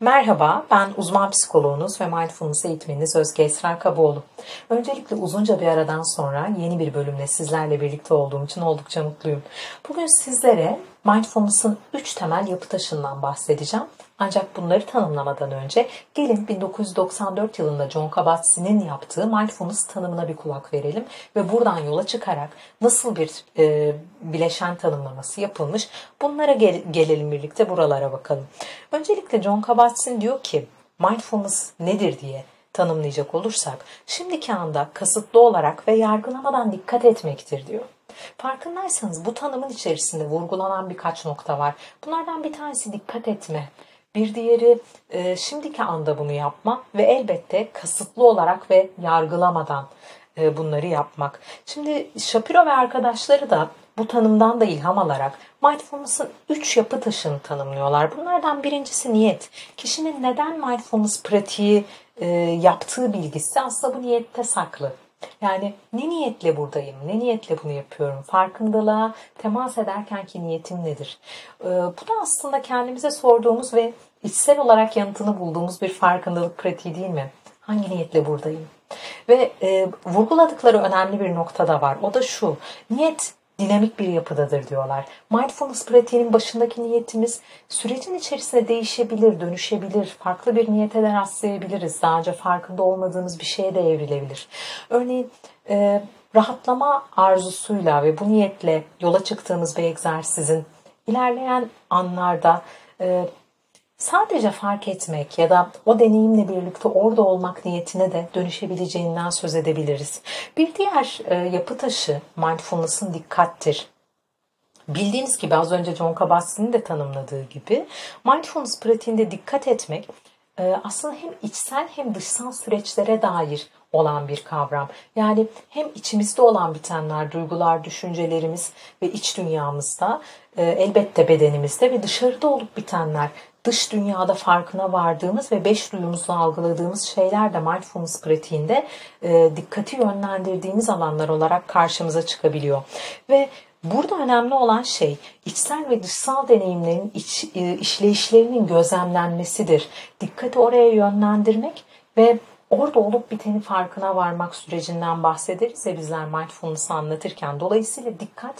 Merhaba, ben uzman psikoloğunuz ve mindfulness eğitmeniniz Özge Esra Kaboğlu. Öncelikle uzunca bir aradan sonra yeni bir bölümle sizlerle birlikte olduğum için oldukça mutluyum. Bugün sizlere mindfulness'ın 3 temel yapı taşından bahsedeceğim. Ancak bunları tanımlamadan önce gelin 1994 yılında John Kabat-Zinn'in yaptığı mindfulness tanımına bir kulak verelim ve buradan yola çıkarak nasıl bir e, bileşen tanımlaması yapılmış bunlara gel- gelelim birlikte buralara bakalım. Öncelikle John Kabat-Zinn diyor ki mindfulness nedir diye tanımlayacak olursak şimdiki anda kasıtlı olarak ve yargılamadan dikkat etmektir diyor. Farkındaysanız bu tanımın içerisinde vurgulanan birkaç nokta var. Bunlardan bir tanesi dikkat etme. Bir diğeri e, şimdiki anda bunu yapma ve elbette kasıtlı olarak ve yargılamadan e, bunları yapmak. Şimdi Shapiro ve arkadaşları da bu tanımdan da ilham alarak mindfulness'ın üç yapı taşını tanımlıyorlar. Bunlardan birincisi niyet. Kişinin neden mindfulness pratiği e, yaptığı bilgisi aslında bu niyette saklı. Yani ne niyetle buradayım, ne niyetle bunu yapıyorum, farkındalığa temas ederken ki niyetim nedir? Ee, bu da aslında kendimize sorduğumuz ve içsel olarak yanıtını bulduğumuz bir farkındalık pratiği değil mi? Hangi niyetle buradayım? Ve e, vurguladıkları önemli bir nokta da var. O da şu, niyet dinamik bir yapıdadır diyorlar. Mindfulness pratiğinin başındaki niyetimiz sürecin içerisinde değişebilir, dönüşebilir, farklı bir niyete de rastlayabiliriz. Daha önce farkında olmadığımız bir şeye de evrilebilir. Örneğin e, rahatlama arzusuyla ve bu niyetle yola çıktığımız bir egzersizin ilerleyen anlarda e, sadece fark etmek ya da o deneyimle birlikte orada olmak niyetine de dönüşebileceğinden söz edebiliriz. Bir diğer e, yapı taşı mindfulness'ın dikkattir. Bildiğiniz gibi az önce John Kabat-Zinn'in de tanımladığı gibi mindfulness pratiğinde dikkat etmek e, aslında hem içsel hem dışsal süreçlere dair olan bir kavram. Yani hem içimizde olan bitenler, duygular, düşüncelerimiz ve iç dünyamızda, e, elbette bedenimizde ve dışarıda olup bitenler, dış dünyada farkına vardığımız ve beş duyumuzla algıladığımız şeyler de mindfulness pratiğinde e, dikkati yönlendirdiğimiz alanlar olarak karşımıza çıkabiliyor. Ve Burada önemli olan şey içsel ve dışsal deneyimlerin iç, e, işleyişlerinin gözlemlenmesidir. Dikkati oraya yönlendirmek ve orada olup biteni farkına varmak sürecinden bahsederiz ya bizler mindfulness'ı anlatırken. Dolayısıyla dikkat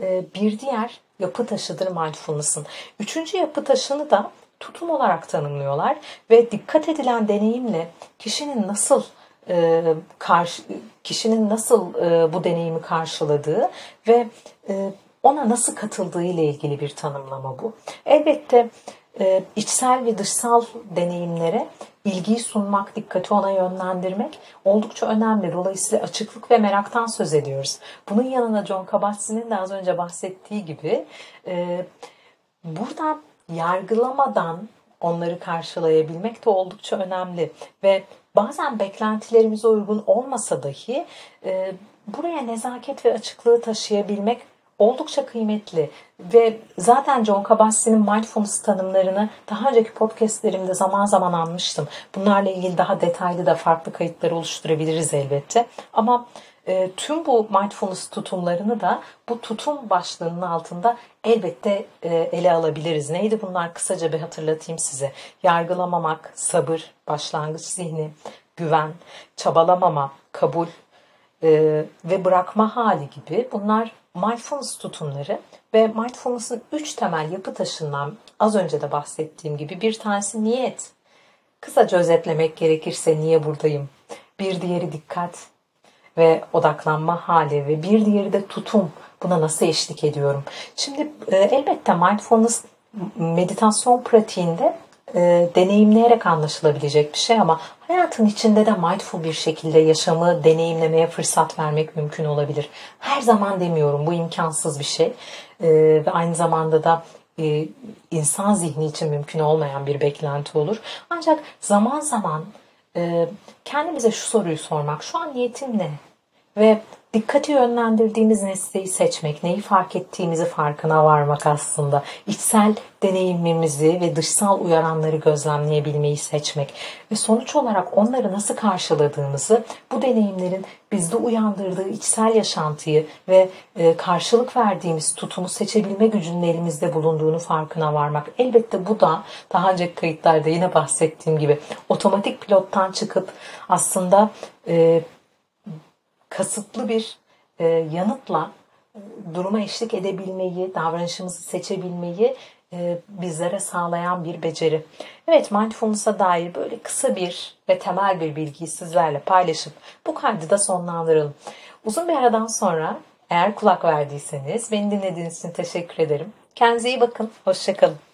e, bir diğer yapı taşıdır mindfulness'ın. Üçüncü yapı taşını da tutum olarak tanımlıyorlar ve dikkat edilen deneyimle kişinin nasıl e, karşı kişinin nasıl e, bu deneyimi karşıladığı ve e, ona nasıl katıldığı ile ilgili bir tanımlama bu. Elbette e, içsel ve dışsal deneyimlere ilgiyi sunmak, dikkati ona yönlendirmek oldukça önemli. Dolayısıyla açıklık ve meraktan söz ediyoruz. Bunun yanına John Kabat-Zinn'in de az önce bahsettiği gibi e, buradan yargılamadan onları karşılayabilmek de oldukça önemli ve bazen beklentilerimize uygun olmasa dahi e, buraya nezaket ve açıklığı taşıyabilmek oldukça kıymetli ve zaten John Kabat-Zinn'in mindfulness tanımlarını daha önceki podcastlerimde zaman zaman anmıştım. Bunlarla ilgili daha detaylı da farklı kayıtlar oluşturabiliriz elbette. Ama e, tüm bu mindfulness tutumlarını da bu tutum başlığının altında elbette e, ele alabiliriz. Neydi bunlar? Kısaca bir hatırlatayım size. Yargılamamak, sabır, başlangıç zihni, güven, çabalamama, kabul e, ve bırakma hali gibi bunlar mindfulness tutumları ve mindfulness'ın üç temel yapı taşından az önce de bahsettiğim gibi bir tanesi niyet. Kısaca özetlemek gerekirse niye buradayım? Bir diğeri dikkat ve odaklanma hali ve bir diğeri de tutum. Buna nasıl eşlik ediyorum? Şimdi e, elbette mindfulness meditasyon pratiğinde e, deneyimleyerek anlaşılabilecek bir şey ama hayatın içinde de mindful bir şekilde yaşamı deneyimlemeye fırsat vermek mümkün olabilir. Her zaman demiyorum bu imkansız bir şey e, ve aynı zamanda da e, insan zihni için mümkün olmayan bir beklenti olur. Ancak zaman zaman e, kendimize şu soruyu sormak, şu an niyetim ne? Ve dikkati yönlendirdiğimiz nesneyi seçmek, neyi fark ettiğimizi farkına varmak aslında. İçsel deneyimimizi ve dışsal uyaranları gözlemleyebilmeyi seçmek ve sonuç olarak onları nasıl karşıladığımızı, bu deneyimlerin bizde uyandırdığı içsel yaşantıyı ve e, karşılık verdiğimiz tutumu seçebilme gücünün elimizde bulunduğunu farkına varmak. Elbette bu da daha önceki kayıtlarda yine bahsettiğim gibi otomatik pilottan çıkıp aslında e, kasıtlı bir e, yanıtla e, duruma eşlik edebilmeyi, davranışımızı seçebilmeyi e, bizlere sağlayan bir beceri. Evet mindfulness'a dair böyle kısa bir ve temel bir bilgiyi sizlerle paylaşıp bu kaydı da sonlandıralım. Uzun bir aradan sonra eğer kulak verdiyseniz beni dinlediğiniz için teşekkür ederim. Kendinize iyi bakın. Hoşçakalın.